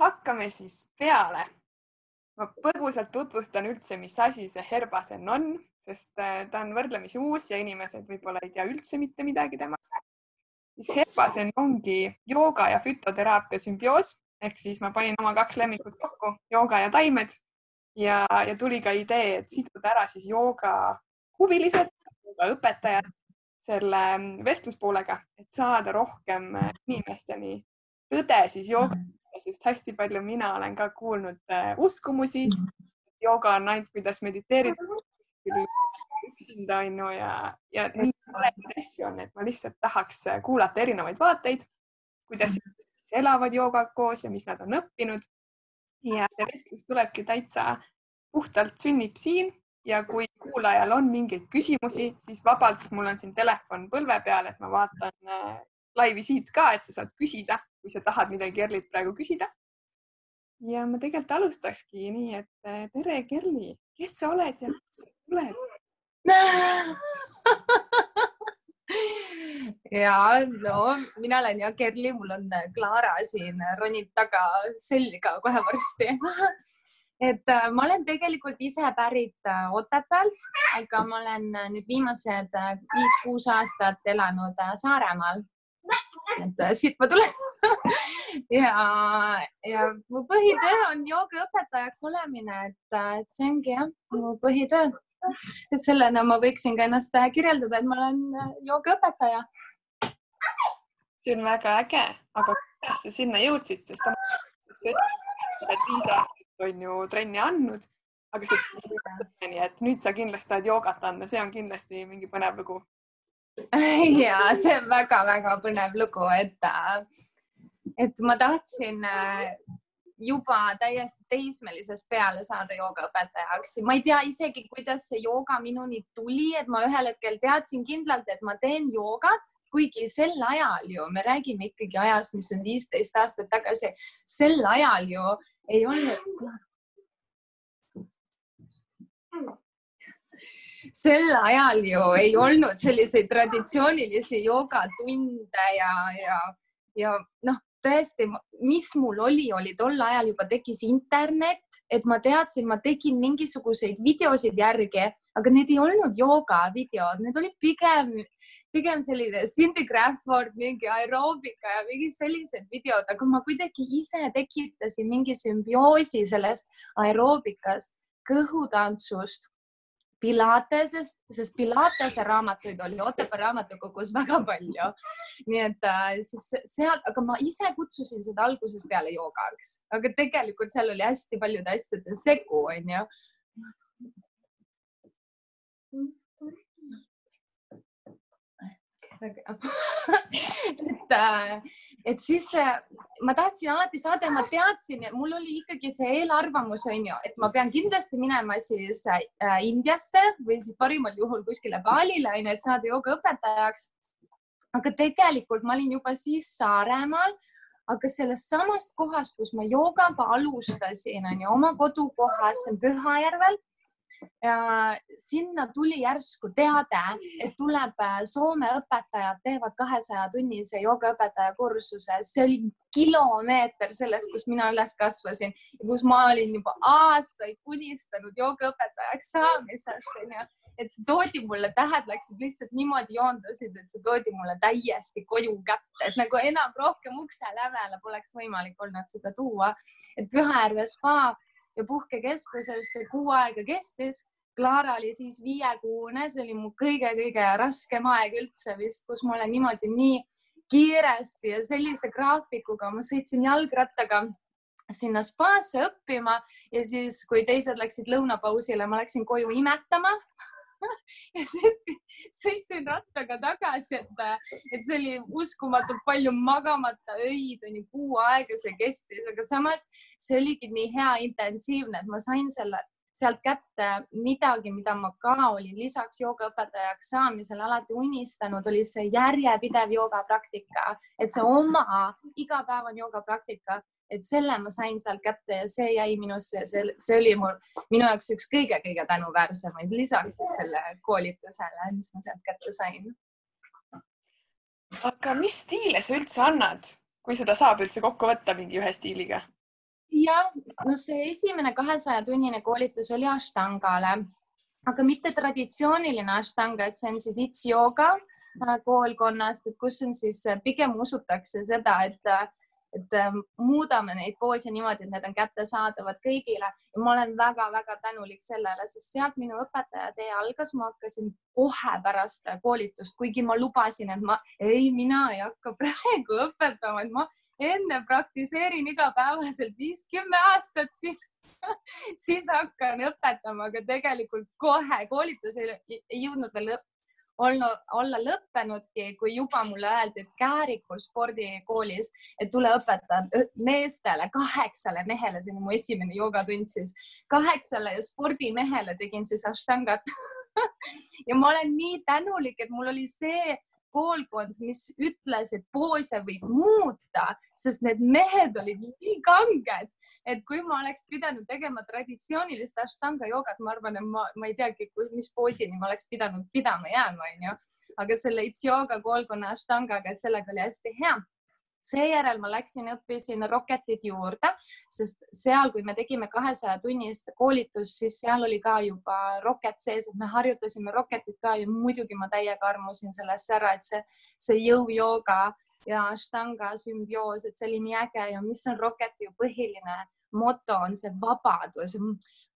hakkame siis peale. ma põgusalt tutvustan üldse, mis asi see Herbasen on, sest äh, ta on võrdlemisi uus ja inimesed võib-olla ei tea üldse mitte midagi temast. siis Herbasen ongi jooga ja fütoteraapia sümbioos ehk siis ma panin oma kaks lemmikut kokku, jooga ja taimed ja, ja tuli ka idee, et siduda ära siis jooga huvilised, õpetajad selle vestluspoolega, et saada rohkem inimesteni tõde siis jooga, sest hästi palju mina olen ka kuulnud äh, uskumusi. jooga on ainult, kuidas mediteerida üksinda onju ja, ja nii valesid asju on, et ma lihtsalt tahaks kuulata erinevaid vaateid, kuidas siis elavad joogaga koos ja mis nad on õppinud. ja see vestlus tulebki täitsa puhtalt sünnib siin ja kui kuulajal on mingeid küsimusi, siis vabalt, mul on siin telefon põlve peal, et ma vaatan äh, laivi siit ka, et sa saad küsida, kui sa tahad midagi Kerlilt praegu küsida. ja ma tegelikult alustakski nii, et äh, tere, Kerli, kes sa oled ja kust sa tuled? ja no mina olen ja Kerli, mul on Klaara siin ronib taga selga kohe varsti et ma olen tegelikult ise pärit Otepäält, aga ma olen nüüd viimased viis-kuus aastat elanud Saaremaal. Et siit ma tulen ja, ja mu põhitöö on joogaõpetajaks olemine, et, et see ongi jah, mu põhitöö. et sellena ma võiksin ka ennast kirjeldada, et ma olen joogaõpetaja. see on väga äge, aga kuidas sa sinna jõudsid, sest sa oled viis aastat on ju trenni andnud, aga selleni, et nüüd sa kindlasti tahad joogat anda, see on kindlasti mingi põnev lugu. ja see on väga-väga põnev lugu, et, et ma tahtsin äh, juba täiesti teismelisest peale saada joogaõpetajaks. ma ei tea isegi, kuidas see jooga minuni tuli, et ma ühel hetkel teadsin kindlalt, et ma teen joogat, kuigi sel ajal ju me räägime ikkagi ajast, mis on viisteist aastat tagasi, sel ajal ju ei olnud. Sel ajal ju ei olnud selliseid traditsioonilisi joogatunde ja, ja, ja noh, tõesti, mis mul oli, oli tol ajal juba tekkis internet, et ma teadsin, ma tegin mingisuguseid videosid järgi, aga need ei olnud jooga videod, need olid pigem pigem selline Cindy Crawford, mingi aeroobika ja mingid sellised videod, aga ma kuidagi ise tekitasin mingi sümbioosi sellest aeroobikast, kõhutantsust, Pilatesest, sest Pilatese raamatuid oli Otepää raamatukogus väga palju. nii et äh, siis seal, aga ma ise kutsusin seda algusest peale joogaks, aga tegelikult seal oli hästi paljude asjade segu, onju väga et, äh, et siis äh, ma tahtsin alati saada ja ma teadsin, mul oli ikkagi see eelarvamus on ju, et ma pean kindlasti minema siis äh, Indiasse või siis parimal juhul kuskile Balile on ju, et saada joogaõpetajaks. aga tegelikult ma olin juba siis Saaremaal aga sellest samast kohast, kus ma joogaga alustasin, on ju oma kodukohas, Pühajärvel ja sinna tuli järsku teade, et tuleb äh, Soome õpetajad teevad kahesaja tunnise joogaõpetaja kursuse, see oli kilomeeter sellest, kus mina üles kasvasin kus ma olin juba aastaid unistanud joogaõpetajaks saamisest, onju et see toodi mulle, tähed läksid lihtsalt niimoodi joondasid, et see toodi mulle täiesti koju kätte, et nagu enam rohkem ukse lävele poleks võimalik olnud seda tuua. et Pühajärve spa ja puhkekeskuses see kuu aega kestis. Klaara oli siis viiekuune, see oli mu kõige-kõige raskem aeg üldse vist, kus ma olen niimoodi nii kiiresti ja sellise graafikuga, ma sõitsin jalgrattaga sinna spaasse õppima ja siis, kui teised läksid lõunapausile, ma läksin koju imetama ja siis sõitsin rattaga tagasi, et, et see oli uskumatult palju magamata öid, on ju, kuu aega see kestis, aga samas see oligi nii hea intensiivne, et ma sain selle sealt kätte midagi, mida ma ka olin lisaks joogaõpetajaks saamisele alati unistanud, oli see järjepidev joogapraktika, et see oma igapäevane joogapraktika et selle ma sain sealt kätte ja see jäi minusse ja see, see oli mul, minu jaoks üks kõige-kõige tänuväärsemaid, lisaks siis selle koolitusele, mis ma sealt kätte sain. aga mis stiile sa üldse annad, kui seda saab üldse kokku võtta mingi ühe stiiliga? jah, no see esimene kahesaja tunnine koolitus oli Ashtangale, aga mitte traditsiooniline Ashtanga, et see on siis It's Yoga äh, koolkonnast, et kus on siis äh, pigem usutakse seda, et äh, et äh, muudame neid poose niimoodi, et need on kättesaadavad kõigile. Ja ma olen väga-väga tänulik sellele, sest sealt minu õpetaja tee algas, ma hakkasin kohe pärast koolitust, kuigi ma lubasin, et ma ei, mina ei hakka praegu õpetama, et ma enne praktiseerin igapäevaselt viis, kümme aastat, siis siis hakkan õpetama, aga tegelikult kohe koolitus ei, ei jõudnud veel olnud, olla lõppenudki, kui juba mulle öeldi, Käärikul spordikoolis, et tule õpeta meestele, kaheksale mehele, see oli mu esimene joogatund siis, kaheksale spordimehele tegin siis Ashtangat ja ma olen nii tänulik, et mul oli see koolkond, mis ütles, et poose võib muuta, sest need mehed olid nii kanged, et kui ma oleks pidanud tegema traditsioonilist ashtanga joogat, ma arvan, et ma, ma ei teagi, mis poosini ma oleks pidanud pidama jääma, onju. aga selle It's Yoga koolkonna ashtangaga, et sellega oli hästi hea seejärel ma läksin, õppisin Rocketit juurde, sest seal, kui me tegime kahesaja tunnist koolitust, siis seal oli ka juba Rocket sees, et me harjutasime Rocketit ka ja muidugi ma täiega armusin sellesse ära, et see, see jõujooga ja Ashtanga sümbioos, et see oli nii äge ja mis on Rocketi põhiline moto on see vabadus.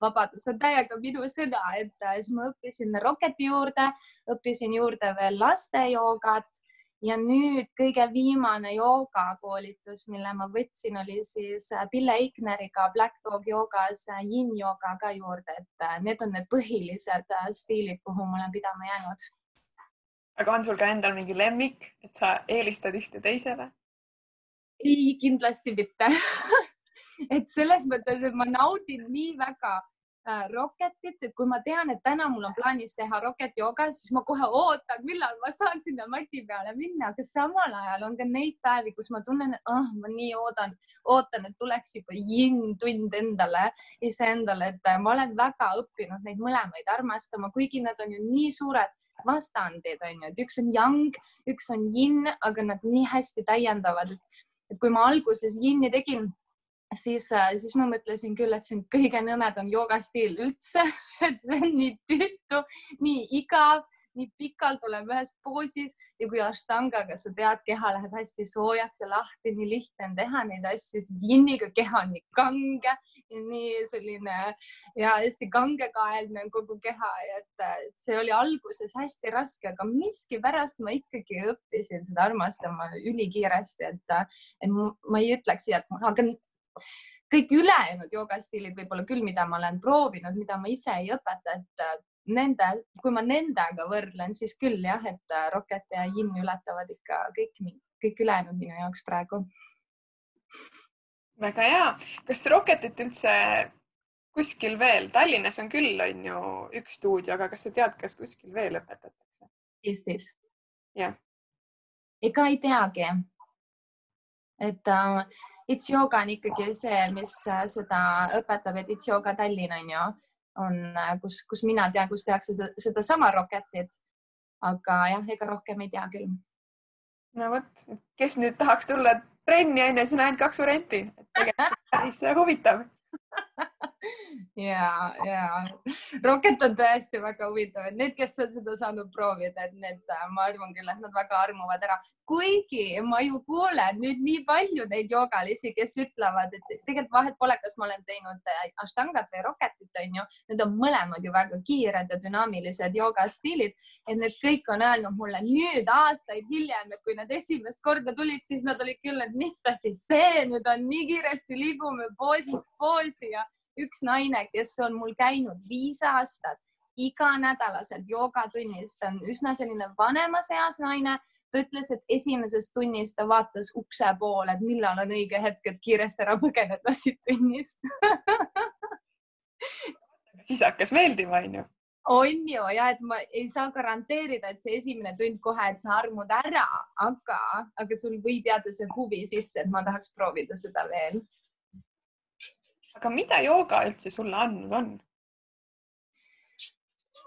vabadus on täiega minu sõna, et siis ma õppisin Rocketi juurde, õppisin juurde veel lastejoogat ja nüüd kõige viimane joogakoolitus, mille ma võtsin, oli siis äh, Pille Ikneriga Black Dog joogas äh, yin jooga ka juurde, et äh, need on need põhilised stiilid, kuhu ma olen pidama jäänud. aga on sul ka endal mingi lemmik, et sa eelistad ühte teisele? ei, kindlasti mitte et selles mõttes, et ma naudin nii väga Rocketit, et kui ma tean, et täna mul on plaanis teha Rocket jooga, siis ma kohe ootan, millal ma saan sinna mati peale minna, aga samal ajal on ka neid päevi, kus ma tunnen, et ah, ma nii oodan, ootan, et tuleks juba yin-tund endale, iseendale, et äh, ma olen väga õppinud neid mõlemaid armastama, kuigi nad on ju nii suured vastandid, on ju, et üks on yang, üks on yin, aga nad nii hästi täiendavad, et kui ma alguses yin'i tegin siis, äh, siis ma mõtlesin küll, et see on kõige nõmedam joogastiil üldse, et see on nii tüütu, nii igav, nii pikalt oleme ühes poosis ja kui Ashtangaga sa tead, keha läheb hästi soojaks ja lahti, nii lihtne on teha neid asju, siis jinniga keha on nii kange nii selline ja hästi kangekaelne on kogu keha, et see oli alguses hästi raske, aga miskipärast ma ikkagi õppisin seda armastama ülikiiresti, et, et ma ei ütleks, et ma, aga kõik ülejäänud joogastiilid võib-olla küll, mida ma olen proovinud, mida ma ise ei õpeta, et äh, nende, kui ma nendega võrdlen, siis küll jah, et äh, Rocket ja Yin ületavad ikka kõik, kõik ülejäänud minu jaoks praegu. väga hea. kas Rocketit üldse kuskil veel, Tallinnas on küll, on ju üks stuudio, aga kas sa tead, kas kuskil veel õpetatakse? Eestis? jah. ega ei teagi. et äh, It's Yoga on ikkagi see, mis äh, seda õpetab, et It's Yoga Tallinn on ju, on, äh, kus, kus mina tean, kus tehakse seda, sedasama Rocketit. aga jah, ega rohkem ei tea küll. no vot, kes nüüd tahaks tulla trenni onju, siis on ainult kaks varianti. päris huvitav ja, ja Rocket on tõesti väga huvitav, et need, kes on seda saanud proovida, et need, äh, ma arvan küll, et nad väga armuvad ära, kuigi ma ju kuulen nüüd nii palju neid joogalisi, kes ütlevad, et tegelikult vahet pole, kas ma olen teinud äh, Ashtangat või Rocketit, onju, need on mõlemad ju väga kiired ja dünaamilised joogastiilid, et need kõik on öelnud mulle nüüd aastaid hiljem, et kui nad esimest korda tulid, siis nad olid küll, et mis asi see nüüd on, nii kiiresti liigume poosist poosi ja üks naine, kes on mul käinud viis aastat iganädalaselt joogatunnis, ta on üsna selline vanemas eas naine. ta ütles, et esimeses tunnis ta vaatas ukse poole, et millal on õige hetk, et kiiresti ära põgeneda siit tunnist siis hakkas meeldima, onju on ju ja et ma ei saa garanteerida, et see esimene tund kohe, et sa armud ära, aga, aga sul võib jääda see huvi sisse, et ma tahaks proovida seda veel aga mida jooga üldse sulle andnud on?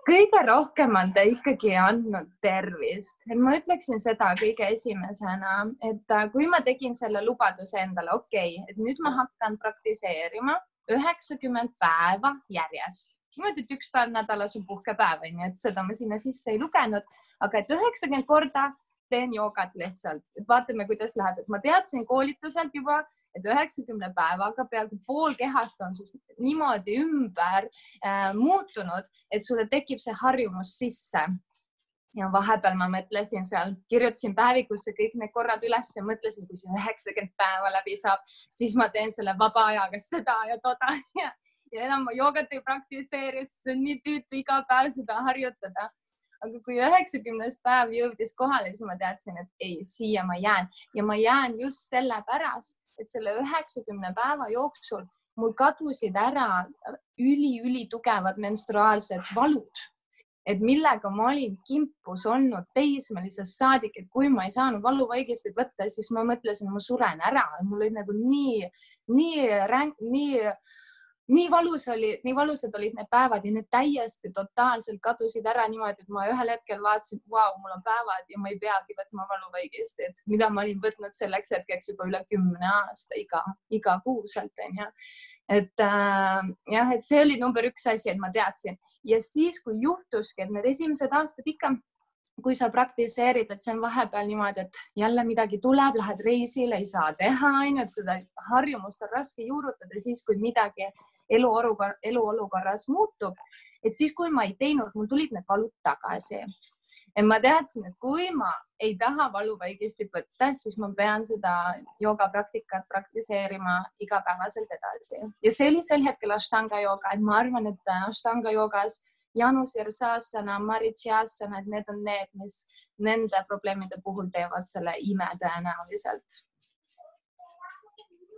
kõige rohkem on ta ikkagi andnud tervist, et ma ütleksin seda kõige esimesena, et äh, kui ma tegin selle lubaduse endale, okei okay,, et nüüd ma hakkan praktiseerima üheksakümmend päeva järjest. niimoodi, et üks päev nädalas on puhkepäev, onju, et seda ma sinna sisse ei lugenud, aga et üheksakümmend korda teen joogat lihtsalt, vaatame, kuidas läheb, et ma teadsin koolituselt juba et üheksakümne päevaga peaaegu pool kehast on sinust niimoodi ümber äh, muutunud, et sulle tekib see harjumus sisse ja vahepeal ma mõtlesin seal, kirjutasin päevikusse kõik need korrad üles ja mõtlesin, kui see üheksakümmend päeva läbi saab, siis ma teen selle vaba ajaga seda ja toda ja, ja enam ma joogat ei praktiseeri, sest see on nii tüütu iga päev seda harjutada. aga kui üheksakümnes päev jõudis kohale, siis ma teadsin, et ei, siia ma jään ja ma jään just sellepärast, et selle üheksakümne päeva jooksul mul kadusid ära üli-ülitugevad menstruaalsed valud, et millega ma olin kimpus olnud teismelisest saadik, et kui ma ei saanud valuvaigisteid võtta, siis ma mõtlesin, ma suren ära, mul olid nagu nii, nii ränk, nii nii valus oli, nii valusad olid need päevad ja need täiesti totaalselt kadusid ära niimoodi, et ma ühel hetkel vaatasin, vau, mul on päevad ja ma ei peagi võtma valuvõigeistit, mida ma olin võtnud selleks hetkeks juba üle kümne aasta iga, igakuuselt onju. et äh, jah, et see oli number üks asi, et ma teadsin ja siis, kui juhtuski, et need esimesed aastad ikka kui sa praktiseerid, et see on vahepeal niimoodi, et jälle midagi tuleb, lähed reisile, ei saa teha, onju, et seda harjumust on raske juurutada siis, kui midagi eluolukord, eluolukorras muutub. et siis, kui ma ei teinud, mul tulid need valud tagasi. et ma teadsin, et kui ma ei taha valuvaigistit võtta, siis ma pean seda joogapraktikat praktiseerima igapäevaselt edasi ja see oli sel hetkel Ashtanga jooga, et ma arvan, et Ashtanga joogas Janus Jersasana, Marichiasana, et need on need, mis nende probleemide puhul teevad selle ime tõenäoliselt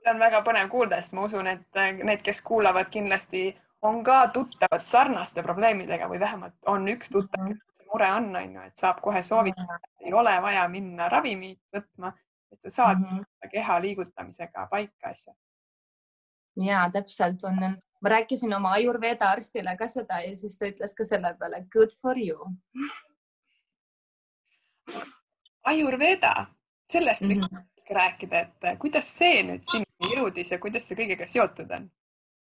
on väga põnev kuulda, sest ma usun, et äh, need, kes kuulavad, kindlasti on ka tuttavad sarnaste probleemidega või vähemalt on üks tuttav mm, -hmm. see mure on, on ju, et saab kohe soovitada mm, -hmm. ei ole vaja minna ravimit võtma, et sa saad mm -hmm. keha liigutamisega paika asja. ja täpselt on, ma rääkisin oma Ayurveda arstile ka seda ja siis ta ütles ka selle peale good for you. Ayurveda, sellest mm -hmm. võiks rääkida, et kuidas see nüüd sinna jõudis ja kuidas see kõigega seotud on?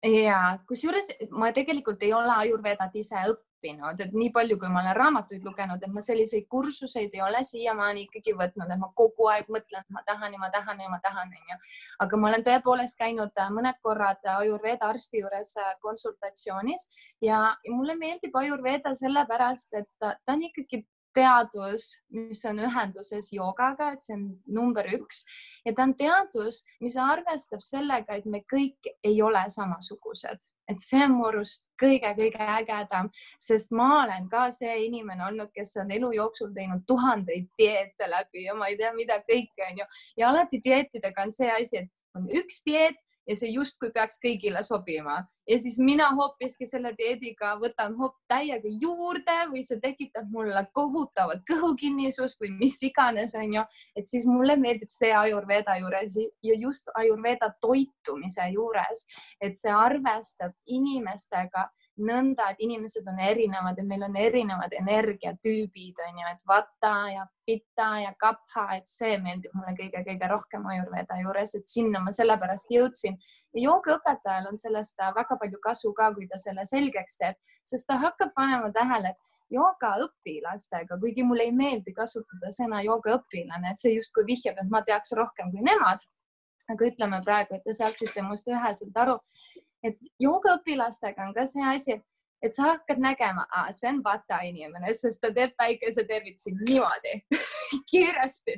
ja kusjuures ma tegelikult ei ole Ayurvedat ise õppinud, et nii palju, kui ma olen raamatuid lugenud, et ma selliseid kursuseid ei ole siiamaani ikkagi võtnud, et ma kogu aeg mõtlen, et ma tahan ja ma tahan ja ma tahan, onju. aga ma olen tõepoolest käinud äh, mõned korrad Ayurveda arsti juures äh, konsultatsioonis ja, mulle meeldib Ayurveda sellepärast, et ta on ikkagi teadus, mis on ühenduses joogaga, et see on number üks. Ja ta on teadus, mis arvestab sellega, et me kõik ei ole samasugused, et see on mu arust kõige-kõige ägedam, sest ma olen ka see inimene olnud, kes on elu jooksul teinud tuhandeid dieete läbi ja ma ei tea, mida kõike onju ja alati dieetidega on see asi, et on üks dieet ja see justkui peaks kõigile sobima. Ja siis mina hoopiski selle dieediga võtan hoop täiega juurde või see tekitab mulle kohutavat kõhukinnisust või mis iganes, onju, et siis mulle meeldib see Ayurveda juures ja just Ayurveda toitumise juures, et see arvestab inimestega nõnda, et inimesed on erinevad ja meil on erinevad energiatüübid, on ju, et vata ja pitta ja kapha, et see meeldib mulle kõige-kõige rohkem Ayurveda juures, et sinna ma sellepärast jõudsin. ja joogaõpetajal on sellest väga palju kasu ka, kui ta selle selgeks teeb, sest ta hakkab panema tähele, et joogaõpilastega, kuigi mulle ei meeldi kasutada sõna joogaõpilane, et see justkui vihjab, et ma teaks rohkem kui nemad. aga ütleme praegu, et te saaksite must üheselt aru, et joogaõpilastega on ka see asi, et sa hakkad nägema, see on vata inimene, sest ta teeb päikesetervitusi niimoodi kiiresti,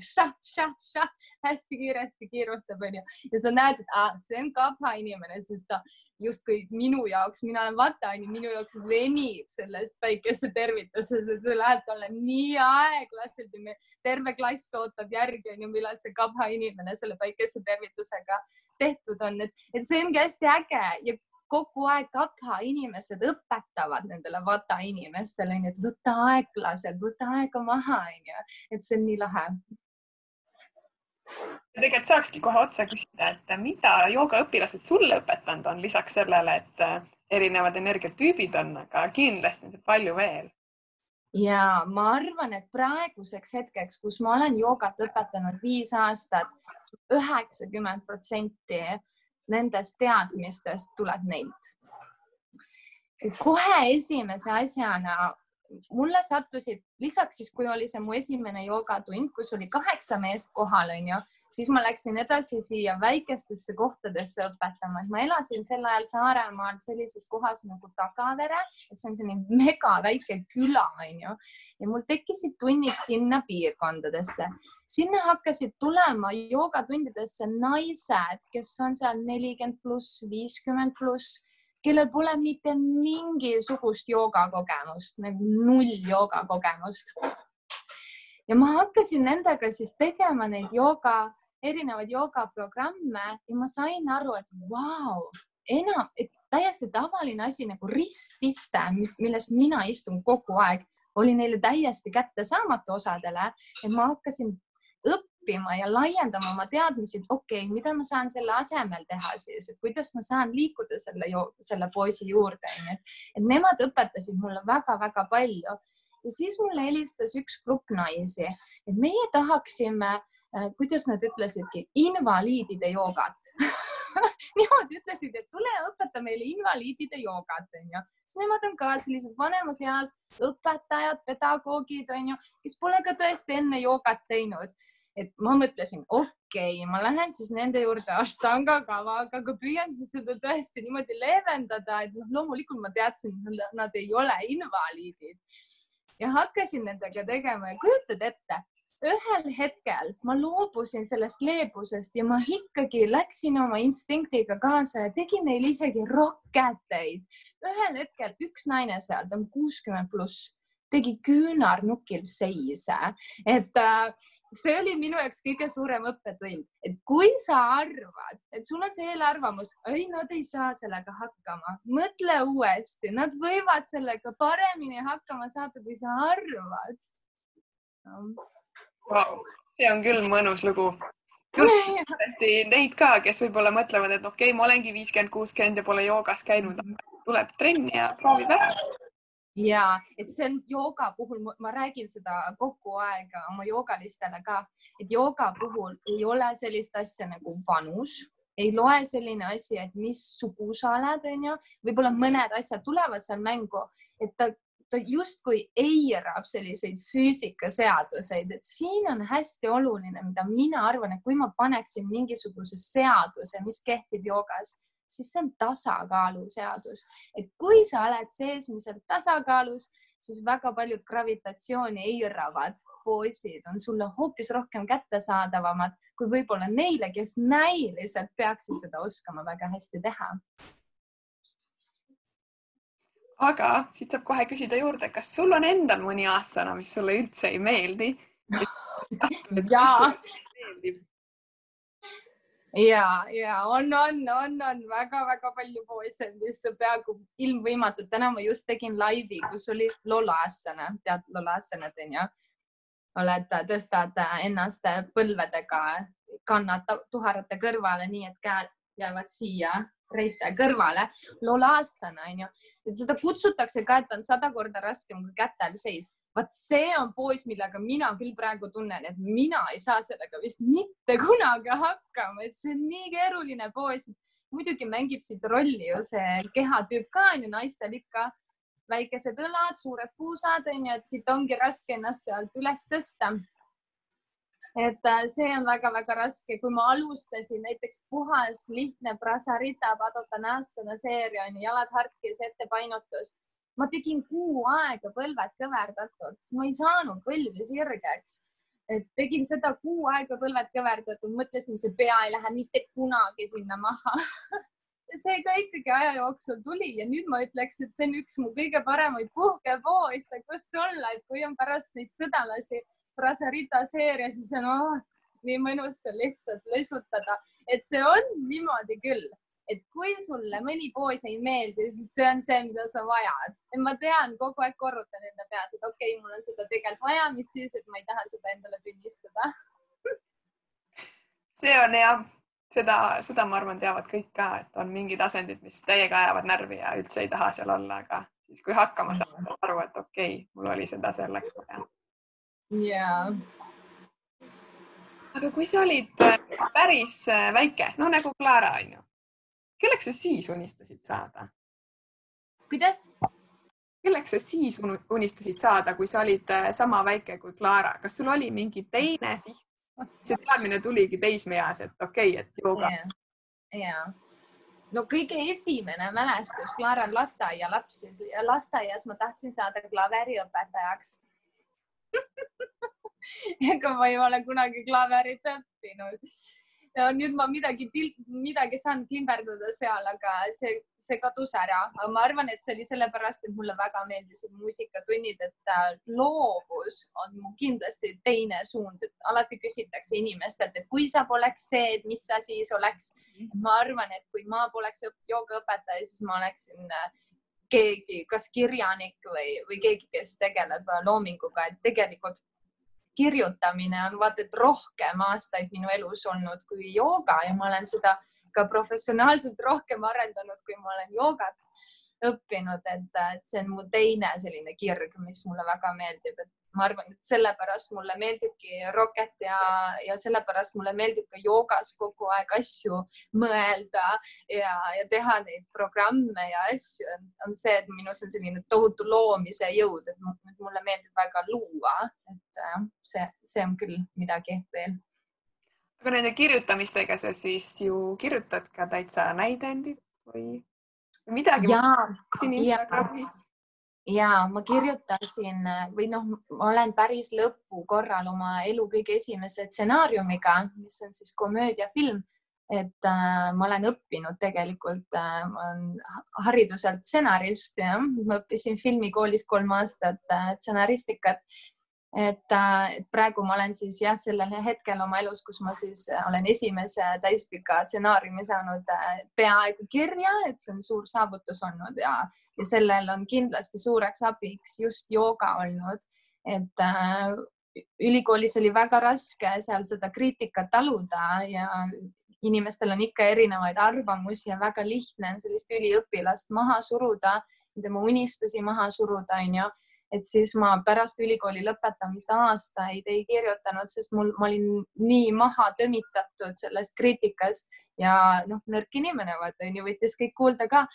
hästi kiiresti kiirustab, onju. ja sa näed, et aa, see on kapha inimene, sest ta justkui minu jaoks, mina olen vata onju, minu jaoks venib sellest päikesetervitusest, et see läheb talle nii aeglaselt ja me, terve klass ootab järgi onju, millal see kapha inimene selle päikesetervitusega tehtud on, et, et see ongi hästi äge ja kogu aeg kapha inimesed õpetavad nendele vata inimestele, et võta aeglaselt, võta aega maha, onju, et see on nii lahe. Tegelikult saakski kohe otse küsida, et mida joogaõpilased sulle õpetanud on lisaks sellele, et, erinevad energiatüübid on, aga kindlasti on palju veel. ja ma arvan, et praeguseks hetkeks, kus ma olen joogat õpetanud viis aastat, üheksakümmend protsenti nendest teadmistest tuleb neilt. kohe esimese asjana mulle sattusid lisaks siis, kui oli see mu esimene joogatund, kus oli kaheksa meest kohal, onju, siis ma läksin edasi siia väikestesse kohtadesse õpetama, et ma elasin sel ajal Saaremaal sellises kohas nagu Tagavere, et see on selline mega väike küla, onju, ja mul tekkisid tunnid sinna piirkondadesse. sinna hakkasid tulema joogatundidesse naised, kes on seal nelikümmend pluss, viiskümmend pluss kellel pole mitte mingisugust joogakogemust, nagu null joogakogemust. ja ma hakkasin nendega siis tegema neid jooga, erinevaid joogaprogramme ja ma sain aru, et vau wow,, enam, et täiesti tavaline asi nagu rististe, milles mina istun kogu aeg, oli neile täiesti kättesaamatu osadele, et ma hakkasin õppima õppima ja laiendama oma teadmisi, et okei okay,, mida ma saan selle asemel teha siis, et kuidas ma saan liikuda selle, selle poisi juurde, onju. et nemad õpetasid mulle väga-väga palju ja siis mulle helistas üks grupp naisi, et meie tahaksime äh, kuidas nad ütlesidki, invaliidide joogat Nemad ütlesid, et tule õpeta meile invaliidide joogat, onju. sest nemad on ka sellised vanemas eas õpetajad, pedagoogid, onju, kes pole ka tõesti enne joogat teinud et ma mõtlesin, okei okay,, ma lähen siis nende juurde Ashtanga kavaga, aga püüan siis seda tõesti niimoodi leevendada, et noh, loomulikult ma teadsin, et nad, ei ole invaliidid ja hakkasin nendega tegema ja kujutad ette, ühel hetkel ma loobusin sellest leebusest ja ma ikkagi läksin oma instinktiga kaasa ja tegin neile isegi rokkkäteid. ühel hetkel üks naine seal, ta on kuuskümmend pluss, tegi küünarnukil seise, et äh, see oli minu jaoks kõige suurem õppetund, et kui sa arvad, et sul on see eelarvamus, ei, nad ei saa sellega hakkama, mõtle uuesti, nad võivad sellega paremini hakkama saada, kui sa arvad. No.. Wow, see on küll mõnus lugu. kindlasti neid ka, kes võib-olla mõtlevad, et okei okay,, ma olengi viiskümmend, kuuskümmend ja pole joogas käinud, tuleb trenni ja proovib ära ja et see on jooga puhul, ma räägin seda kogu aeg oma joogalistele ka, et jooga puhul ei ole sellist asja nagu vanus, ei loe selline asi, et mis sugu sa oled, onju, võib-olla mõned asjad tulevad seal mängu, et ta, ta justkui eirab selliseid füüsikaseaduseid, et siin on hästi oluline, mida mina arvan, et kui ma paneksin mingisuguse seaduse, mis kehtib joogas siis see on tasakaalu seadus, et kui sa oled seesmiselt tasakaalus, siis väga paljud gravitatsiooni eiravad poosid on sulle hoopis rohkem kättesaadavamad kui võib-olla neile, kes näiliselt peaksid seda oskama väga hästi teha. aga siit saab kohe küsida juurde, kas sul on endal mõni aastane, mis sulle üldse ei meeldi? jaa ja, ja on, on, on, on väga-väga palju poisse, mis peaaegu ilmvõimatud. täna ma just tegin laivi, kus oli lolasana, tead lolasanat onju? oled, tõstad ennast põlvedega, kannad tuharate kõrvale, nii et käed jäävad siia reite kõrvale. lolasana onju, et seda kutsutakse ka, et on sada korda raskem kui kätel seis vaat see on poos, millega mina küll praegu tunnen, et mina ei saa sellega vist mitte kunagi hakkama, et see on nii keeruline poos. muidugi mängib siit rolli ju see kehatüüp ka onju, naistel ikka väikesed õlad, suured puusad onju, et siit ongi raske ennast sealt üles tõsta. et äh, see on väga-väga raske, kui ma alustasin näiteks puhas lihtne Prasarita Padotanasana seeria onju, jalad harkis, ettepainutus ma tegin kuu aega põlved kõverdatult, ma ei saanud põlvi sirgeks. et tegin seda kuu aega põlved kõverdatult, mõtlesin, see pea ei lähe mitte kunagi sinna maha. See ka ikkagi aja jooksul tuli ja nüüd ma ütleks, et see on üks mu kõige paremaid puhkepoose, kus olla, et kui on pärast neid sõdalasi Brasarita seeria, siis on oh, nii mõnus seal lihtsalt lösutada, et see on niimoodi küll et kui sulle mõni poos ei meeldi, siis see on see, mida sa vajad. ma tean, kogu aeg korrutan enda peas, et okei okay,, mul on seda tegelikult vaja, mis siis, et ma ei taha seda endale tunnistada see on jah, seda, seda ma arvan, teavad kõik ka, et on mingid asendid, mis täiega ajavad närvi ja üldse ei taha seal olla, aga siis kui hakkama saad, saad aru, et okei okay,, mul oli seda selleks vaja. jaa. aga kui sa olid äh, päris äh, väike, no nagu Clara on ju, kelleks sa siis unistasid saada? kuidas? kelleks sa siis unistasid saada, kui sa olid äh, sama väike kui Clara, kas sul oli mingi teine siht? see teadmine tuligi teismeeas, et okei okay,, et jooga yeah.. ja, no kõige esimene mälestus, Clara on lasteaialaps ja lasteaias ma tahtsin saada klaveriõpetajaks ega ma ei ole kunagi klaverit õppinud ja nüüd ma midagi, midagi saan klimberdada seal, aga see, see kadus ära. ma arvan, et see oli sellepärast, et mulle väga meeldisid muusikatunnid, et äh, loovus on mu kindlasti teine suund, et alati küsitakse inimestelt, et kui sa poleks see, et mis sa siis oleks. ma arvan, et kui ma poleks joogaõpetaja, siis ma oleksin äh, keegi, kas kirjanik või, või keegi, kes tegeleb loominguga, et tegelikult kirjutamine on vaata et rohkem aastaid minu elus olnud kui jooga ja ma olen seda ka professionaalselt rohkem arendanud, kui ma olen joogat õppinud, et, et see on mu teine selline kirg, mis mulle väga meeldib, et ma arvan, et sellepärast mulle meeldibki Rocket ja, ja sellepärast mulle meeldib ka joogas kogu aeg asju mõelda ja, ja teha neid programme ja asju, on see, et minus on selline tohutu loomise jõud, et mulle meeldib väga luua, et see, see on küll midagi veel. Aga nende kirjutamistega sa siis ju kirjutad ka täitsa näidendit või? Midagi? siin Instagramis ja ma kirjutasin või noh, ma olen päris lõpukorral oma elu kõige esimese stsenaariumiga, mis on siis komöödiafilm. et äh, ma olen õppinud tegelikult äh,, ma olen hariduselt stsenarist ma õppisin filmikoolis kolm aastat stsenaristikat äh, et praegu ma olen siis jah, sellel hetkel oma elus, kus ma siis äh, olen esimese täispika stsenaariumi saanud äh, peaaegu kirja, et see on suur saavutus olnud ja, ja sellel on kindlasti suureks abiks just jooga olnud, et äh, ülikoolis oli väga raske seal seda kriitikat taluda ja inimestel on ikka erinevaid arvamusi ja väga lihtne on sellist üliõpilast maha suruda, tema unistusi maha suruda, onju et siis ma pärast ülikooli lõpetamist aastaid ei kirjutanud, sest mul, ma olin nii maha tömitatud sellest kriitikast ja noh, nõrk inimene, vaata onju, võttis kõik kuulda ka.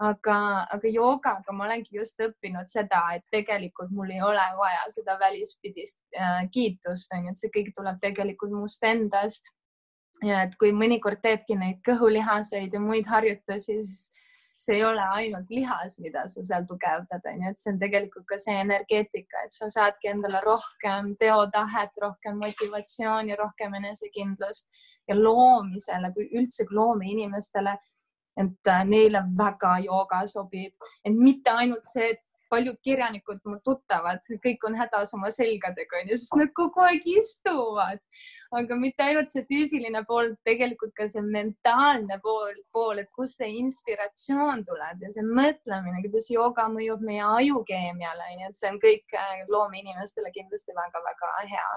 aga, aga joogaga ma olengi just õppinud seda, et tegelikult mul ei ole vaja seda välispidist äh, kiitust, onju, et see kõik tuleb tegelikult must endast. ja et kui mõnikord teedki neid kõhulihaseid ja muid harjutusi, siis see ei ole ainult lihas, mida sa seal tugevdad, onju, et see on tegelikult ka see energeetika, et sa saadki endale rohkem teotahet, rohkem motivatsiooni, rohkem enesekindlust ja loomisele, kui üldse loomeinimestele, et äh, neile väga jooga sobib, et mitte ainult see, et paljud kirjanikud, mu tuttavad, kõik on hädas oma selgadega onju, sest nad kogu aeg istuvad. aga mitte ainult see füüsiline pool, tegelikult ka see mentaalne pool, pool, et kust see inspiratsioon tuleb ja see mõtlemine, kuidas jooga mõjub meie ajukeemiale, onju, et see on kõik äh, loomeinimestele kindlasti väga-väga hea.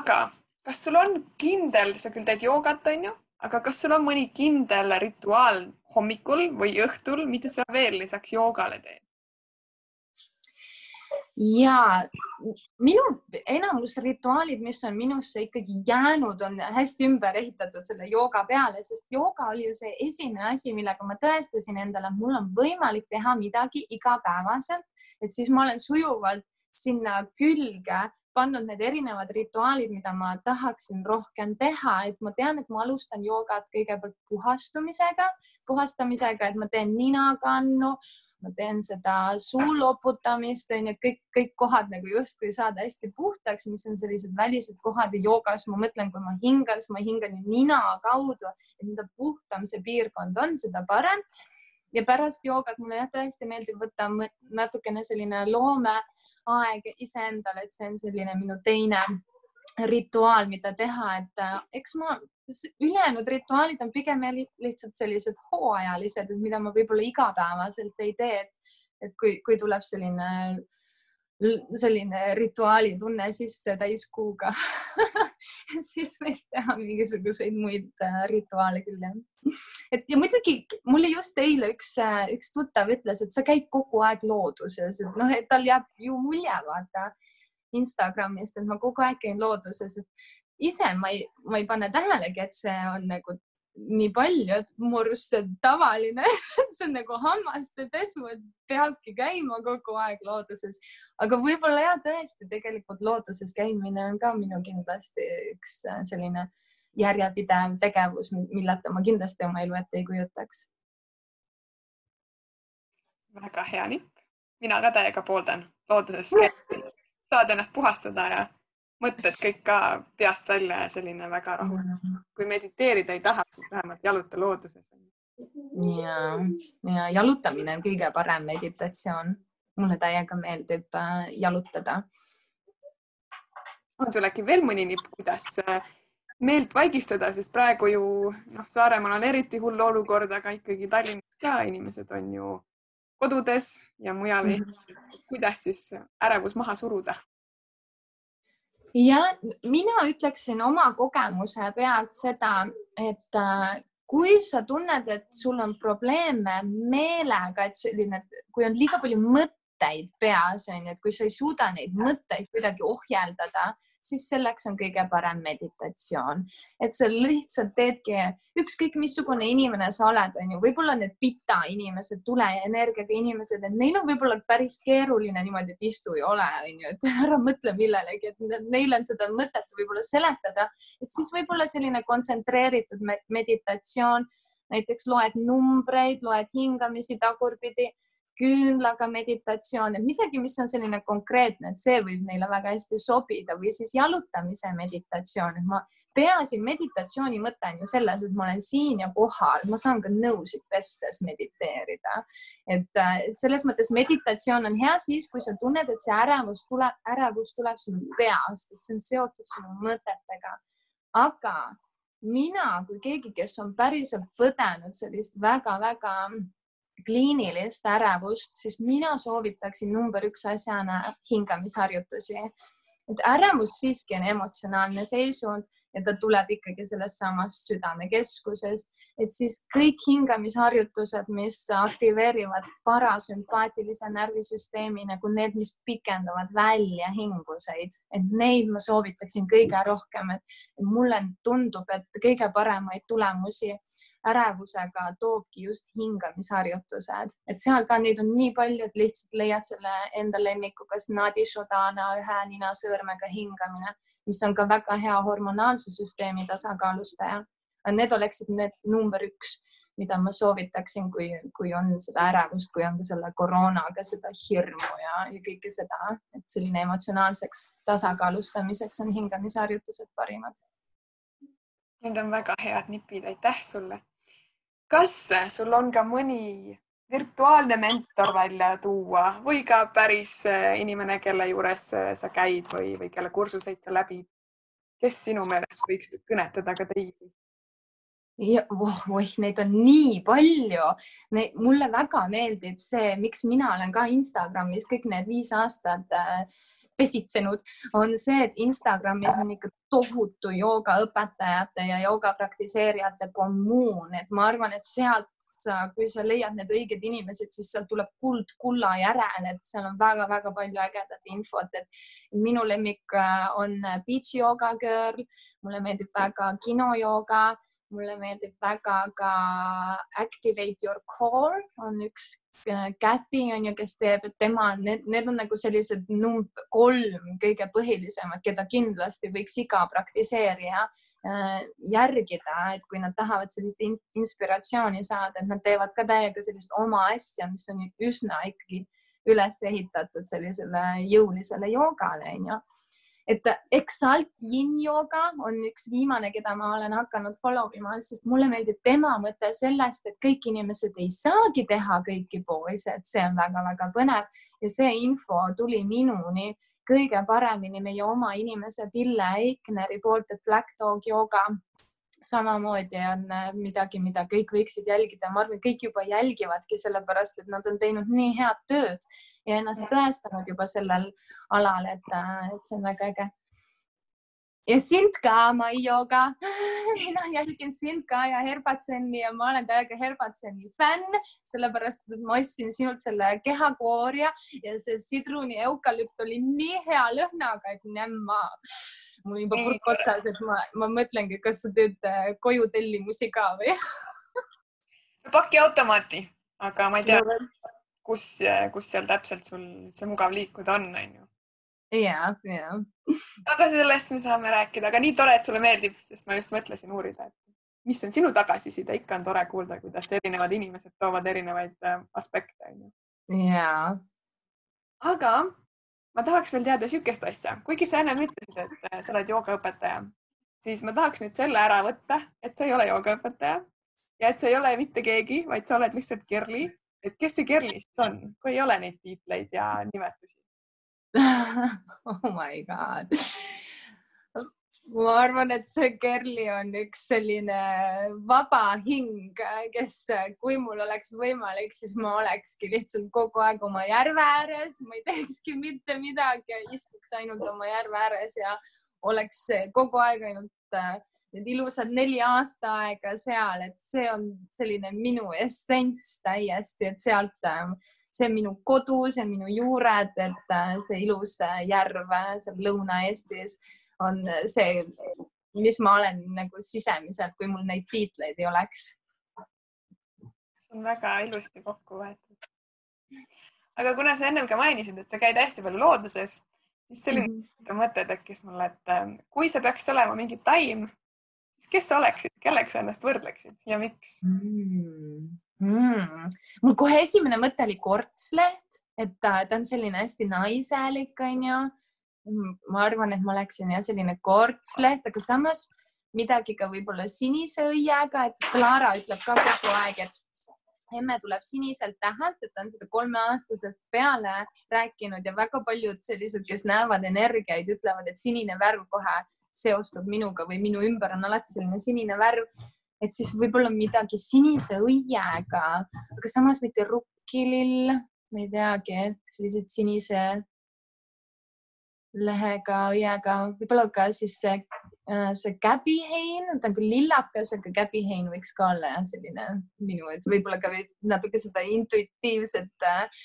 aga kas sul on kindel, sa küll teed joogat, onju, aga kas sul on mõni kindel rituaal hommikul või õhtul, mida sa veel lisaks joogale teed? ja minu enamus rituaalid, mis on minusse ikkagi jäänud, on hästi ümber ehitatud selle jooga peale, sest jooga oli ju see esimene asi, millega ma tõestasin endale, et mul on võimalik teha midagi igapäevaselt, et siis ma olen sujuvalt sinna külge pannud need erinevad rituaalid, mida ma tahaksin rohkem teha, et ma tean, et ma alustan joogat kõigepealt puhastumisega, puhastamisega, et ma teen ninakannu, ma teen seda suu loputamist, onju, kõik, kõik kohad nagu justkui saada hästi puhtaks, mis on sellised välised kohad ja joogas ma mõtlen, kui ma hingan, siis ma hingan nina kaudu, et mida puhtam see piirkond on, seda parem. ja pärast joogat mulle jah, tõesti meeldib võtta natukene selline loome aeg iseendale, et see on selline minu teine rituaal, mida teha, et äh, eks ma, ülejäänud rituaalid on pigem lihtsalt sellised hooajalised, mida ma võib-olla igapäevaselt ei tee, et, et kui, kui tuleb selline selline rituaalitunne sisse täiskuuga siis võiks teha mingisuguseid muid äh, rituaale küll jah. et ja muidugi mulle just eile üks, äh, üks tuttav ütles, et sa käid kogu aeg looduses, et noh, et tal jääb ju mulje vaata Instagramist, et ma kogu aeg käin looduses, ise ma ei, ma ei pane tähelegi, et see on nagu nii palju, et mu arust see on tavaline see on nagu hammaste pesu, et peabki käima kogu aeg looduses, aga võib-olla ja tõesti tegelikult looduses käimine on ka minu kindlasti üks äh, selline järjepidev tegevus, milleta ma kindlasti oma elu ette ei kujutaks. väga hea nipp, mina ka täiega pooldan looduses käia, saad ennast puhastada ja mõtted kõik ka peast välja ja selline väga. Mm. kui mediteerida ei taha, siis vähemalt jaluta looduses. ja, ja jalutamine on kõige parem meditatsioon. mulle täiega meeldib äh, jalutada. on sul äkki veel mõni nipp, kuidas äh, meelt vaigistada, sest praegu ju noh, Saaremaal on eriti hull olukord, aga ikkagi Tallinnas ka inimesed on ju kodudes ja mujal mm. -hmm. kuidas siis ärevus maha suruda? Ja mina ütleksin oma kogemuse pealt seda, et äh, kui sa tunned, et sul on probleeme meelega, et selline, kui on liiga palju mõtteid peas, on ju, et kui sa ei suuda neid mõtteid kuidagi ohjeldada, siis selleks on kõige parem meditatsioon. et sa lihtsalt teedki, ükskõik missugune inimene sa oled, on ju, võib-olla need pita inimesed, tuleenergiaga inimesed, et neil on võib-olla päris keeruline niimoodi, et istu ja ole, on ju, et ära mõtle millelegi, et neil on seda mõttetu võib-olla seletada, et siis võib-olla selline kontsentreeritud meditatsioon, näiteks loed numbreid, loed hingamisi tagurpidi küünlaga meditatsioon, et midagi, mis on selline konkreetne, et see võib neile väga hästi sobida või siis jalutamise meditatsioon, et ma peaasi meditatsiooni mõte on ju selles, et ma olen siin ja kohal, ma saan ka nõusid pestes mediteerida. et äh, selles mõttes meditatsioon on hea siis, kui sa tunned, et see ärevus tuleb, ärevus tuleb sinu peast, et see on seotud sinu mõtetega. aga mina kui keegi, kes on päriselt põdenud sellist väga-väga kliinilist ärevust, siis mina soovitaksin number üks asjana hingamisharjutusi. et ärevus siiski on emotsionaalne seisund ja ta tuleb ikkagi sellest samast südamekeskusest, et siis kõik hingamisharjutused, mis aktiveerivad parasümpaatilise närvisüsteemi nagu need, mis pikendavad välja hinguseid, et neid ma soovitaksin kõige rohkem, et mulle tundub, et kõige paremaid tulemusi ärevusega toobki just hingamisharjutused, et seal ka neid on nii palju, et lihtsalt leiad selle enda lemmiku, kas Nadi Shodana ühe ninasõõrmega hingamine, mis on ka väga hea hormonaalse süsteemi tasakaalustaja. Need oleksid need number üks, mida ma soovitaksin, kui, kui on seda ärevust, kui on ka selle koroonaga seda hirmu ja, ja kõike seda, et selline emotsionaalseks tasakaalustamiseks on hingamisharjutused parimad Need on väga head nipid, aitäh sulle kas sul on ka mõni virtuaalne mentor välja tuua või ka päris äh, inimene, kelle juures äh, sa käid või, või kelle kursuseid sa läbid, kes sinu meelest võiks kõnetada ka teisi? ja oh, oih, neid on nii palju. mulle väga meeldib see, miks mina olen ka Instagramis kõik need viis aastat äh, pesitsenud, on see, et Instagramis on ikka tohutu joogaõpetajate ja jooga praktiseerijate kommuun, et ma arvan, et sealt sa, kui sa leiad need õiged inimesed, siis sealt tuleb kuld kulla järel, et seal on väga-väga palju ägedat infot, et minu lemmik äh, on Beach Yoga Girl, mulle meeldib väga kinojooga mulle meeldib väga ka Activate Your Core on üks äh, Kathy on ju, kes teeb, et tema, need, need on nagu sellised numb, kolm kõige põhilisemat, keda kindlasti võiks iga praktiseerija äh, järgida, et kui nad tahavad sellist in inspiratsiooni saada, et nad teevad ka täiega sellist oma asja, mis on üsna ikkagi üles ehitatud sellisele jõulisele joogale onju et Exalt Yin Yoga on üks viimane, keda ma olen hakanud follow ima, sest mulle meeldib tema mõte sellest, et kõik inimesed ei saagi teha kõiki poose, et see on väga-väga põnev. Ja see info tuli minuni kõige paremini meie oma inimese Pille Eikneri poolt, et Black Dog Yoga samamoodi on äh, midagi, mida kõik võiksid jälgida. ma arvan, kõik juba jälgivadki sellepärast, et nad on teinud nii head tööd ja ennast tõestanud juba sellel alal, et, äh, et see on väga äge. ja sind ka, Maioga. mina jälgin sind ka ja Herbatseni ja ma olen täiega Herbatseni fänn, sellepärast et ma ostsin sinult selle kehakoorja ja see sidruni eukalüpt oli nii hea lõhnaga, et nämma mul juba purk otsas, et ma, ma mõtlengi, kas sa teed äh, koju tellimusi ka või pakiautomaati, aga ma ei tea, kus, kus seal täpselt sul see mugav liikuda on, onju. ja, ja. aga sellest me saame rääkida, aga nii tore, et sulle meeldib, sest ma just mõtlesin uurida, et mis on sinu tagasiside, ikka on tore kuulda, kuidas erinevad inimesed toovad erinevaid äh, aspekte, onju. jaa. aga ma tahaks veel teada niisugust asja, kuigi sa ennem ütlesid, et äh, sa oled joogaõpetaja, siis ma tahaks nüüd selle ära võtta, et sa ei ole joogaõpetaja ja et sa ei ole mitte keegi, vaid sa oled lihtsalt Kerli. et kes see Kerli siis on, kui ei ole neid tiitleid ja nimetusi. Oh my god ma arvan, et see Kerli on üks selline vaba hing, kes, kui mul oleks võimalik, siis ma olekski lihtsalt kogu aeg oma järve ääres, ma ei teekski mitte midagi istuks ainult oma järve ääres ja oleks kogu aeg ainult äh, need ilusad neli aastaaega seal, et see on selline minu essents täiesti, et sealt, äh, see on minu kodu, see on minu juured, et äh, see ilus järv seal Lõuna-Eestis on see, mis ma olen nagu sisemiselt, kui mul neid tiitleid ei oleks. on väga ilusti kokku võetud. aga kuna sa ennem ka mainisid, et sa käid hästi palju looduses, siis selline mm -hmm. mõte tekkis mulle, et ähm, kui sa peaksid olema mingi taim, siis kes sa oleksid, kellega sa ennast võrdleksid ja miks mm.? Mm. mul kohe esimene mõte oli kortsleht, et ta, ta on selline hästi naiselik, onju ma arvan, et ma oleksin jah, selline kortsleht, aga samas midagi ka võib-olla sinise õiega, et Clara ütleb ka kogu aeg, et emme tuleb siniselt tähelt, et ta on seda kolmeaastasest peale rääkinud ja väga paljud sellised, kes näevad energiaid, ütlevad, et sinine värv kohe seostub minuga või minu ümber on alati selline sinine värv. et siis võib-olla midagi sinise õiega, aga samas mitte rukkilill, ma ei teagi, sellised sinise lehega, õiega, võib-olla ka siis see, äh, see käbihein, ta on küll lillakas, aga käbihein võiks ka olla jah, selline minu, et võib-olla ka natuke seda intuitiivset. Äh,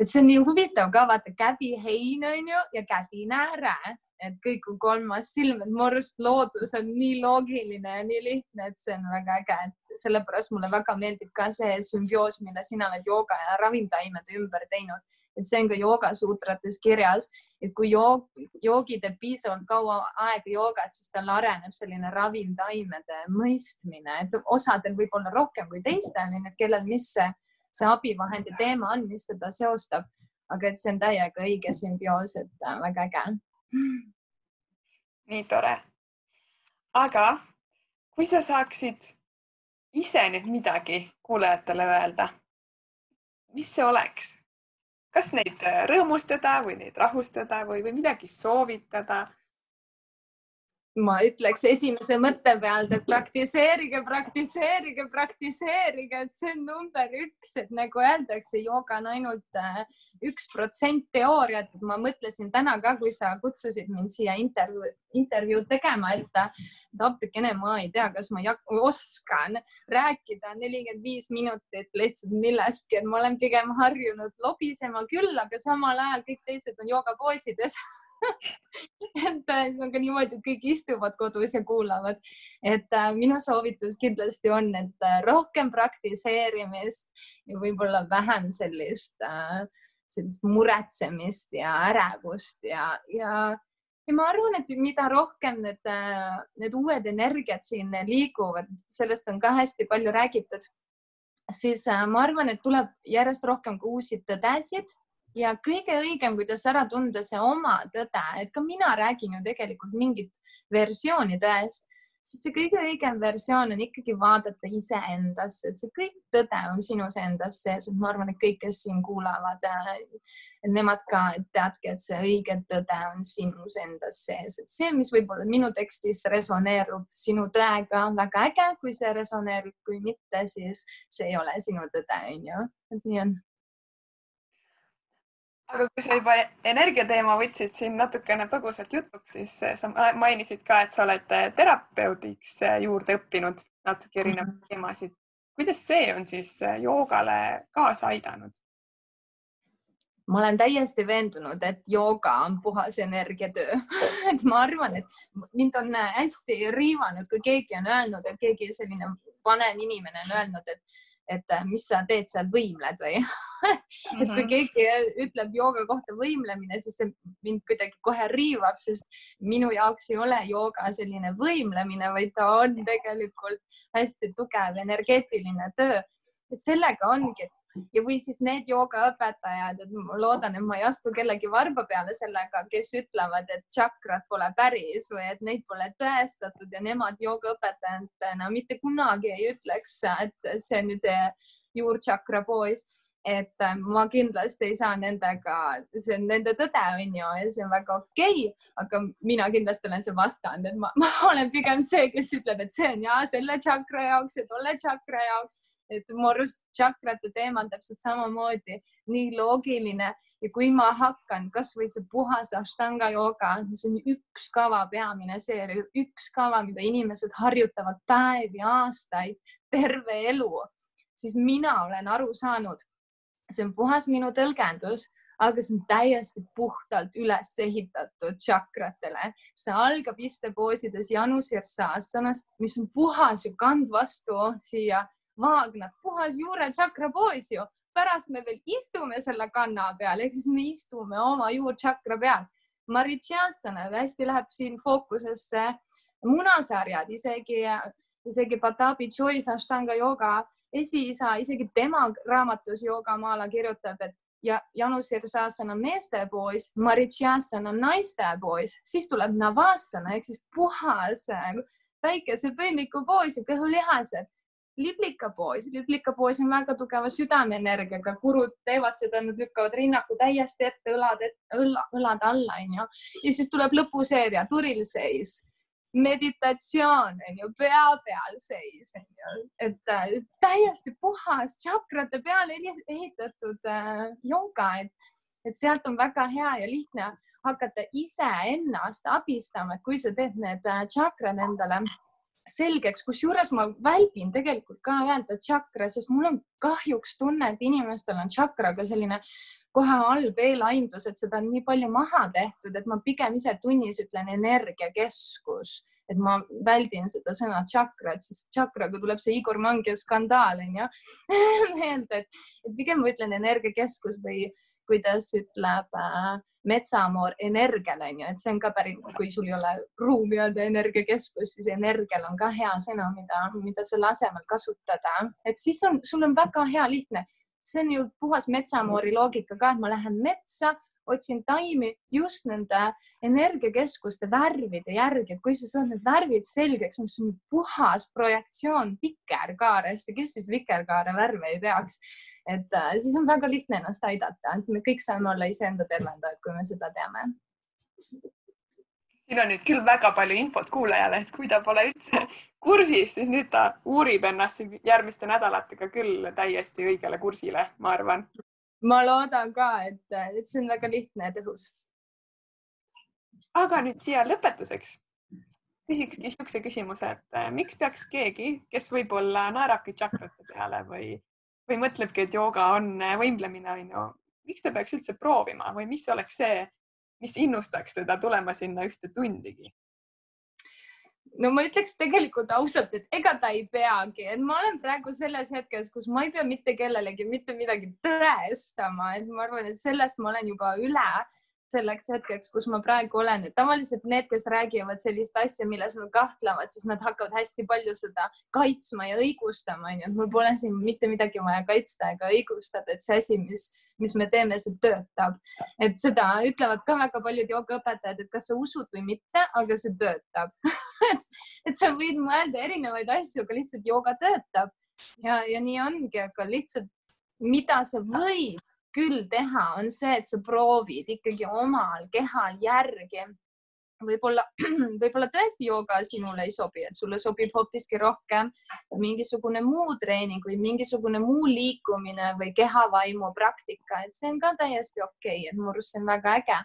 et see on nii huvitav ka vaata käbihein on ju ja käbinääre, et kõik on kolmas silm, et mu arust loodus on nii loogiline ja nii lihtne, et see on väga äge, et sellepärast mulle väga meeldib ka see sümbioos, mille sina oled jooga ja ravimtaimede ümber teinud et see on ka joogasuutrates kirjas, et kui joog, joogi teeb piisavalt kaua aega joogat, siis tal areneb selline ravimtaimede mõistmine, et osadel võib olla rohkem kui teistel, nii et kellel, mis see, see abivahendi teema on, mis teda seostab, aga et see on täiega õige sümbioos, et äh, väga äge. nii tore. aga kui sa saaksid ise nüüd midagi kuulajatele öelda, mis see oleks? Kas neid äh, rõõmustada või neid rahustada või, või midagi soovitada ma ütleks esimese mõtte pealt, et praktiseerige, praktiseerige, praktiseerige, et see on number üks, et nagu öeldakse, jooga on ainult äh, üks protsent teooriat. ma mõtlesin täna ka, kui sa kutsusid mind siia intervjuu, intervjuud tegema, et appikene, ma ei tea, kas ma oskan rääkida nelikümmend viis minutit lihtsalt millestki, et ma olen pigem harjunud lobisema küll, aga samal ajal kõik teised on joogapoosides et äh, on ka niimoodi, et kõik istuvad kodus ja kuulavad. et äh, minu soovitus kindlasti on, et äh, rohkem praktiseerimist ja võib-olla vähem sellist sellist muretsemist ja ärevust ja, ja ja ma arvan, et mida rohkem need, need uued energiat siin liiguvad, sellest on ka hästi palju räägitud, siis ma arvan, et tuleb järjest rohkem ka uusi tõdesid ja kõige õigem, kuidas ära tunda see oma tõde, et ka mina räägin ju tegelikult mingit versiooni tõest, sest see kõige õigem versioon on ikkagi vaadata iseendasse, et see kõik tõde on sinus endas sees, et ma arvan, et kõik, kes siin kuulavad, et nemad ka et teadki, et see õige tõde on sinus endas sees, et see, mis võib-olla minu tekstist resoneerub sinu tõega, väga äge, kui see resoneerub, kui mitte, siis see ei ole sinu tõde, onju, et nii on aga kui sa juba energia teema võtsid siin natukene põgusalt jutuks, siis eh, sa mainisid ka, et sa oled eh, terapeudiks eh, juurde õppinud natuke erinevaid mm -hmm. teemasid. kuidas see on siis joogale kaasa aidanud? ma olen täiesti veendunud, et jooga on puhas energiatöö et ma arvan, et mind on hästi riivanud, kui keegi on öelnud, et keegi selline vanem inimene on öelnud, et et äh, mis sa teed seal, võimled või et kui mhm. keegi ütleb jooga kohta võimlemine, siis see mind kuidagi kohe riivab, sest minu jaoks ei ole jooga selline võimlemine, vaid ta on tegelikult hästi tugev energeetiline töö. et sellega ongi, ja, või siis need joogaõpetajad, et ma loodan, et ma ei astu kellegi varba peale sellega, kes ütlevad, et tšakrad pole päris või et neid pole tõestatud ja nemad joogaõpetajatena mitte kunagi ei ütleks, et see nüüd juurtšakra poiss. Et äh, ma kindlasti ei saa nendega, see on nende tõde, on ju, ja see on väga okei okay,, aga mina kindlasti olen see vastand, et ma, ma olen pigem see, kes ütleb, et see on ja selle tšakra jaoks ja tolle tšakra jaoks et mu arust tšakrate teema on täpselt samamoodi nii loogiline ja kui ma hakkan kasvõi see puhas Ashtanga jooga, mis on üks kava, peamine seeria, üks kava, mida inimesed harjutavad päevi, aastaid, terve elu, siis mina olen aru saanud, see on puhas minu tõlgendus aga see on täiesti puhtalt üles ehitatud tšakratele. see algab istepoosides Janusirsaasanast, mis on puhas ju kand vastu siia Vaagnat, puhas juure tšakra poiss ju. pärast me veel istume selle kanna peal, ehk siis me istume oma juurtšakra peal. Maritšiassana hästi läheb siin fookusesse munasarjad, isegi, isegi Patabi Joyce Ashtanga jooga esiisa, isegi tema raamatus Joogamaala kirjutab, et ja Janus Sirsasana meeste poiss, Maritšiassana naiste poiss, siis tuleb Navasana ehk siis puhas päikesepõimiku poiss ja kõhulihased liblikapoos, liblikapoos on väga tugeva südameenergiaga, kurud teevad seda, nad lükkavad rinnaku täiesti ette, õlad ette, õla, õlad alla, onju. ja siis tuleb lõpuseeria, turilseis, meditatsioon onju, pea peal seis onju, et äh, täiesti puhas tšakrate peale ehitatud äh, jooga, et, et sealt on väga hea ja lihtne hakata iseennast abistama, et kui sa teed need äh, tšakrad endale selgeks, kusjuures ma väldin tegelikult ka öelda tšakra, sest mul on kahjuks tunne, et inimestel on tšakraga selline kohe halb eelaimdus, et seda on nii palju maha tehtud, et ma pigem ise tunnis ütlen energiakeskus, et ma väldin seda sõna tšakra, et siis tšakraga tuleb see Igor Mangi skandaal onju meelde, et pigem ma ütlen energiakeskus või kuidas ütleb äh, metsamoor energiale onju, et see on ka päris, kui sul ei ole ruumi öelda energiakeskus, siis energial on ka hea sõna, mida, mida selle asemel kasutada, et siis on, sul on väga hea lihtne. see on ju puhas metsamoori loogika ka, et ma lähen metsa, otsin taimi just nende energiakeskuste värvide järgi, et kui sa saad need värvid selgeks, mis on puhas projektsioon vikerkaarest ja kes siis vikerkaare värve ei teaks, et äh, siis on väga lihtne ennast aidata, et me kõik saame olla iseenda tervendajad, kui me seda teame. siin on nüüd küll väga palju infot kuulajale, et kui ta pole üldse kursis, siis nüüd ta uurib ennast järgmiste nädalatega küll täiesti õigele kursile, ma arvan ma loodan ka, et, et see on väga lihtne ja tõhus. aga nüüd siia lõpetuseks küsikski niisuguse küsimuse, et eh, miks peaks keegi, kes võib-olla naerabki tšakrate peale või, või mõtlebki, et jooga on eh, võimlemine, onju, miks ta peaks üldse proovima või mis oleks see, mis innustaks teda tulema sinna ühte tundigi? No ma ütleks tegelikult ausalt, et ega ta ei peagi, et ma olen praegu selles hetkes, kus ma ei pea mitte kellelegi mitte midagi tõestama, et ma arvan, et sellest ma olen juba üle, selleks hetkeks, kus ma praegu olen, et tavaliselt need, kes räägivad sellist asja, milles nad kahtlevad, siis nad hakkavad hästi palju seda kaitsma ja õigustama, onju, et mul pole siin mitte midagi vaja kaitsta ega õigustada, et see asi, mis, mis me teeme, see töötab. et seda ütlevad ka väga paljud joogaõpetajad, et kas sa usud või mitte, aga see töötab et, et sa võid mõelda erinevaid asju, aga lihtsalt jooga töötab ja, ja nii ongi, aga lihtsalt mida sa võid küll teha, on see, et sa proovid ikkagi omal kehal järgi. Võib-olla, võib-olla tõesti jooga sinule ei sobi, et sulle sobib hoopiski rohkem mingisugune muu treening või mingisugune muu liikumine või kehavaimu praktika, et see on ka täiesti okei okay., et minu arust see on väga äge.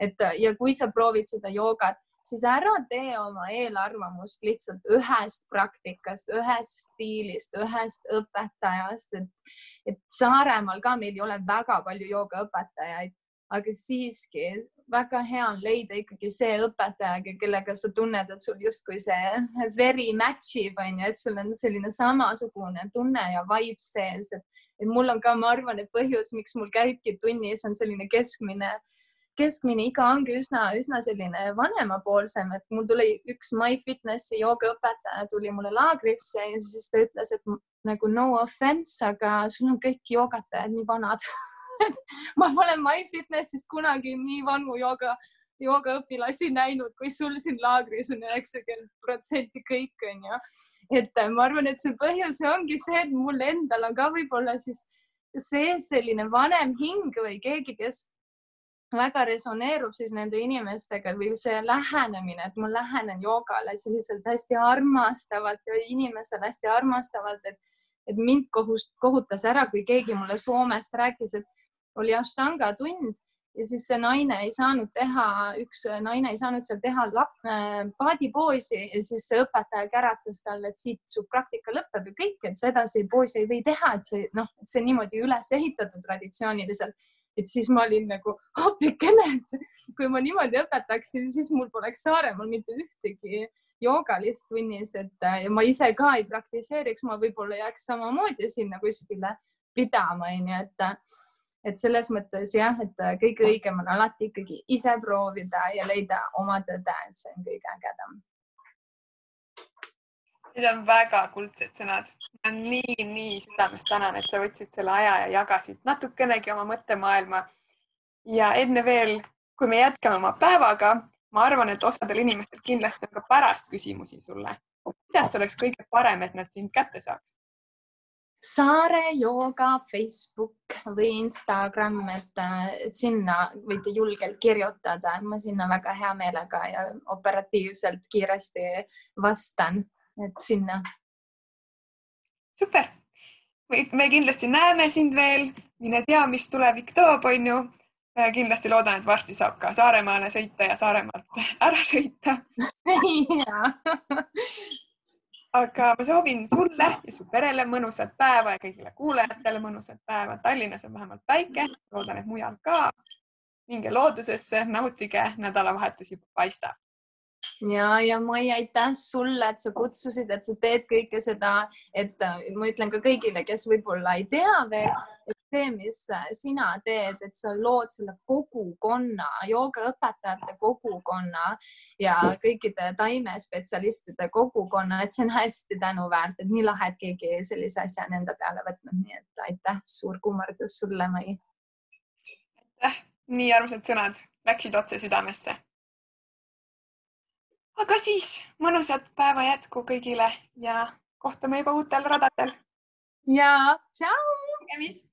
et ja kui sa proovid seda joogat siis ära tee oma eelarvamust lihtsalt ühest praktikast, ühest stiilist, ühest õpetajast, et, et Saaremaal ka meil ei ole väga palju joogaõpetajaid, aga siiski väga hea on leida ikkagi see õpetaja, kellega sa tunned, et sul justkui see veri match ib, onju, et sul on selline samasugune tunne ja vibe sees, et, et mul on ka, ma arvan, et põhjus, miks mul käibki tunnis, on selline keskmine keskmine iga ongi üsna, üsna selline vanemapoolsem, et mul tuli üks MyFitnessi joogaõpetaja tuli mulle laagrisse ja siis ta ütles, et nagu no offense, aga sul on kõik joogatajad nii vanad ma pole MyFitnessis kunagi nii vanu jooga, joogaõpilasi näinud, kui sul siin laagris on üheksakümmend protsenti kõik onju. et ma arvan, et see põhjus ongi see, et mul endal on ka võib-olla siis sees selline vanem hing või keegi, kes väga resoneerub siis nende inimestega või see lähenemine, et ma lähenen joogale selliselt hästi armastavalt ja inimesele hästi armastavalt, et, et mind kohust, kohutas ära, kui keegi mulle Soomest rääkis, et oli Ashtanga tund ja siis see naine ei saanud teha, üks naine ei saanud seal teha äh, paadipoosi ja siis see õpetaja käratas talle, et siit su praktika lõpeb ja kõik, et sedasi poosi ei või teha, et see noh, see niimoodi üles ehitatud traditsiooniliselt. Et siis ma olin nagu appikene, et kui ma niimoodi õpetaksin, siis mul poleks Saaremaal mitte ühtegi joogalist tunnis, et ja ma ise ka ei praktiseeriks, ma võib-olla jääks samamoodi sinna kuskile pidama, onju, et et selles mõttes jah, et kõige õigem on alati ikkagi ise proovida ja leida oma tõde, see on kõige ägedam Need on väga kuldsed sõnad. nii, nii südamest tänan, et sa võtsid selle aja ja jagasid natukenegi oma mõttemaailma. ja enne veel, kui me jätkame oma päevaga, ma arvan, et osadel inimestel kindlasti on ka pärast küsimusi sulle. kuidas oleks kõige parem, et nad sind kätte saaks? Saare jooga Facebook või Instagram, et, et sinna võite julgelt kirjutada, ma sinna väga hea meelega ja operatiivselt kiiresti vastan et sinna. super, me kindlasti näeme sind veel, mine tea, mis tulevik toob, onju. kindlasti loodan, et varsti saab ka Saaremaale sõita ja Saaremaalt ära sõita aga ma soovin sulle ja su perele mõnusat päeva ja kõigile kuulajatele mõnusat päeva. Tallinnas on vähemalt päike, loodan, et mujal ka. minge loodusesse, nautige, nädalavahetus juba paistab ja, ja Mai, aitäh sulle, et sa kutsusid, et sa teed kõike seda, et ma ütlen ka kõigile, kes võib-olla ei tea veel, see, mis äh, sina teed, et sa lood selle kogukonna, joogaõpetajate kogukonna ja kõikide taimespetsialistide kogukonna, et see on hästi tänuväärt, et nii lahe, et keegi sellise asja on enda peale võtnud, nii et aitäh, suur kummardus sulle, Mai. aitäh, nii armsad sõnad, läksid otse südamesse aga siis mõnusat päeva jätku kõigile ja kohtume juba uutel radadel. ja tšau. nägemist